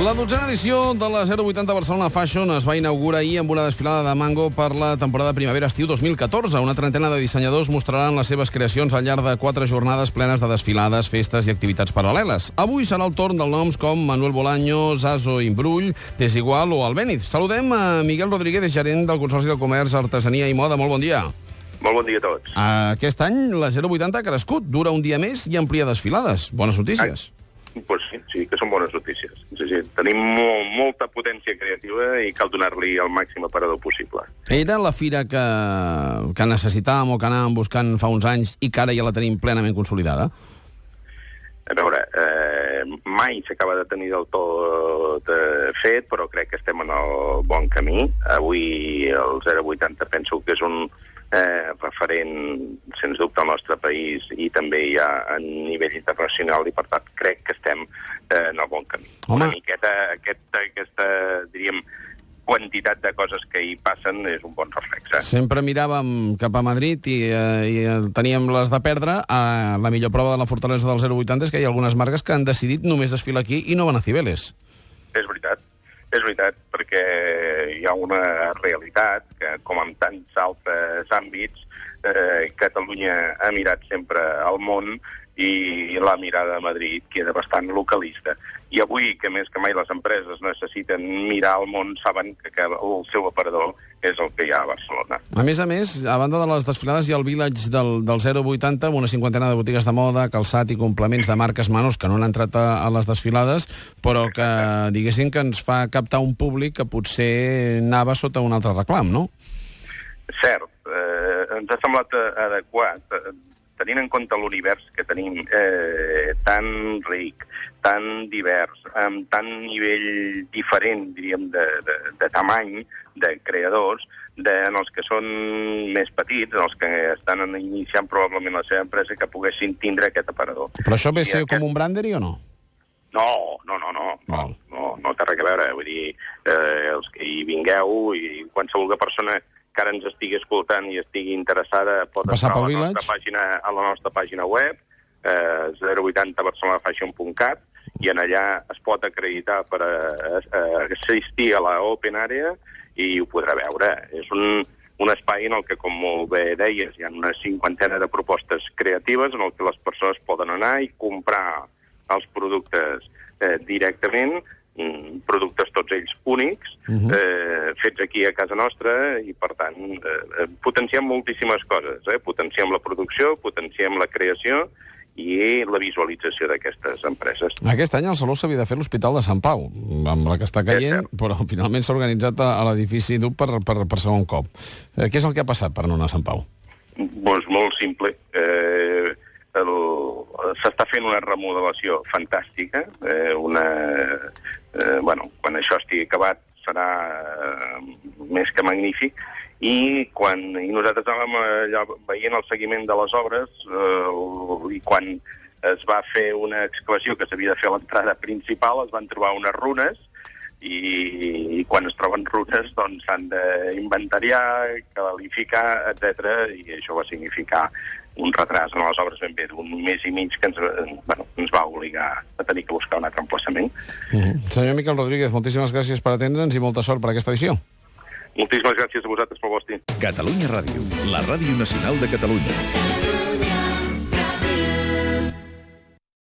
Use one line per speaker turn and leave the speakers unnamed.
La dotzena edició de la 080 Barcelona Fashion es va inaugurar ahir amb una desfilada de mango per la temporada primavera-estiu 2014. Una trentena de dissenyadors mostraran les seves creacions al llarg de quatre jornades plenes de desfilades, festes i activitats paral·leles. Avui serà el torn dels noms com Manuel Bolaño, Zazo Imbrull, Desigual o Albéniz. Saludem a Miguel Rodríguez, gerent del Consorci de Comerç, Artesania i Moda. Molt bon dia.
Molt bon dia a tots.
Aquest any la 080 ha crescut, dura un dia més i amplia desfilades. Bones notícies.
Pues sí, sí, que són bones notícies. Sí, sí. Tenim molt, molta potència creativa i cal donar-li el màxim aparador possible.
Era la fira que, que necessitàvem o que anàvem buscant fa uns anys i que ara ja la tenim plenament consolidada?
A veure, eh, mai s'acaba de tenir del tot eh, fet, però crec que estem en el bon camí. Avui el 080 penso que és un eh, referent, sens dubte, al nostre país i també ja a nivell internacional i, per tant, crec que estem eh, en el bon camí.
Home.
Una miqueta aquest, aquesta, diríem, quantitat de coses que hi passen és un bon reflex. Eh?
Sempre miràvem cap a Madrid i, eh, i eh, teníem les de perdre. Eh, la millor prova de la fortalesa del 080 és que hi ha algunes marques que han decidit només desfilar aquí i no van a Cibeles.
És veritat. És veritat, perquè hi ha una realitat que, com en tants altres àmbits, eh, Catalunya ha mirat sempre al món i la mirada a Madrid queda bastant localista. I avui, que més que mai les empreses necessiten mirar al món, saben que, que el seu aparador és el que hi ha a Barcelona.
A més a més, a banda de les desfilades, hi ha el village del, del 080 amb una cinquantena de botigues de moda, calçat i complements de marques menors que no han entrat a, a les desfilades, però que, diguéssim, que ens fa captar un públic que potser anava sota un altre reclam, no?
Cert, eh, ens ha semblat adequat, eh, tenint en compte l'univers que tenim eh, tan ric, tan divers, amb tant nivell diferent, diríem, de, de, de tamany, de creadors, de, en els que són més petits, en els que estan iniciant probablement la seva empresa, que poguessin tindre aquest aparador.
Però això ve ser
aquest-
com un brandery o no?
No, no, no, no, no, no, no té res a veure. Vull dir, eh, els que hi vingueu i qualsevol persona que ara ens estigui escoltant i estigui interessada pot
Passar
estar a la, nostra pàgina, a la nostra pàgina web, eh, 080barcelonafashion.cat, i en allà es pot acreditar per a, a, assistir a la Open Area i ho podrà veure. És un, un espai en el que, com molt bé deies, hi ha una cinquantena de propostes creatives en el que les persones poden anar i comprar els productes eh, directament, productes tots ells únics,
Mhm.
eh, fets aquí a casa nostra, i per tant eh, eh, potenciem moltíssimes coses. Eh? Potenciem la producció, potenciem la creació i la visualització d'aquestes empreses.
Aquest any el Saló s'havia de fer l'Hospital de Sant Pau, amb la que està caient,
cert.
però finalment s'ha organitzat a, a l'edifici d'UP per, per, per segon cop. Eh, què és el que ha passat per no anar a Sant Pau?
Doncs molt simple. Eh, el- S'està fent una remodelació fantàstica. Eh, una, eh, bueno, quan això estigui acabat serà eh, més que magnífic. I, quan, i nosaltres anàvem allà veient el seguiment de les obres eh, i quan es va fer una excavació que s'havia de fer a l'entrada principal, es van trobar unes runes i, i quan es troben runes doncs s'han d'inventariar, qualificar, etc i això va significar un retras en les obres ben bé d'un mes i mig que ens, eh, bueno, ens va obligar a tenir que buscar un altre emplaçament.
Mm -hmm. Senyor Miquel Rodríguez, moltíssimes gràcies per atendre'ns i molta sort per aquesta edició.
Moltíssimes gràcies a vosaltres pel vostre
Catalunya Ràdio, la ràdio nacional de Catalunya.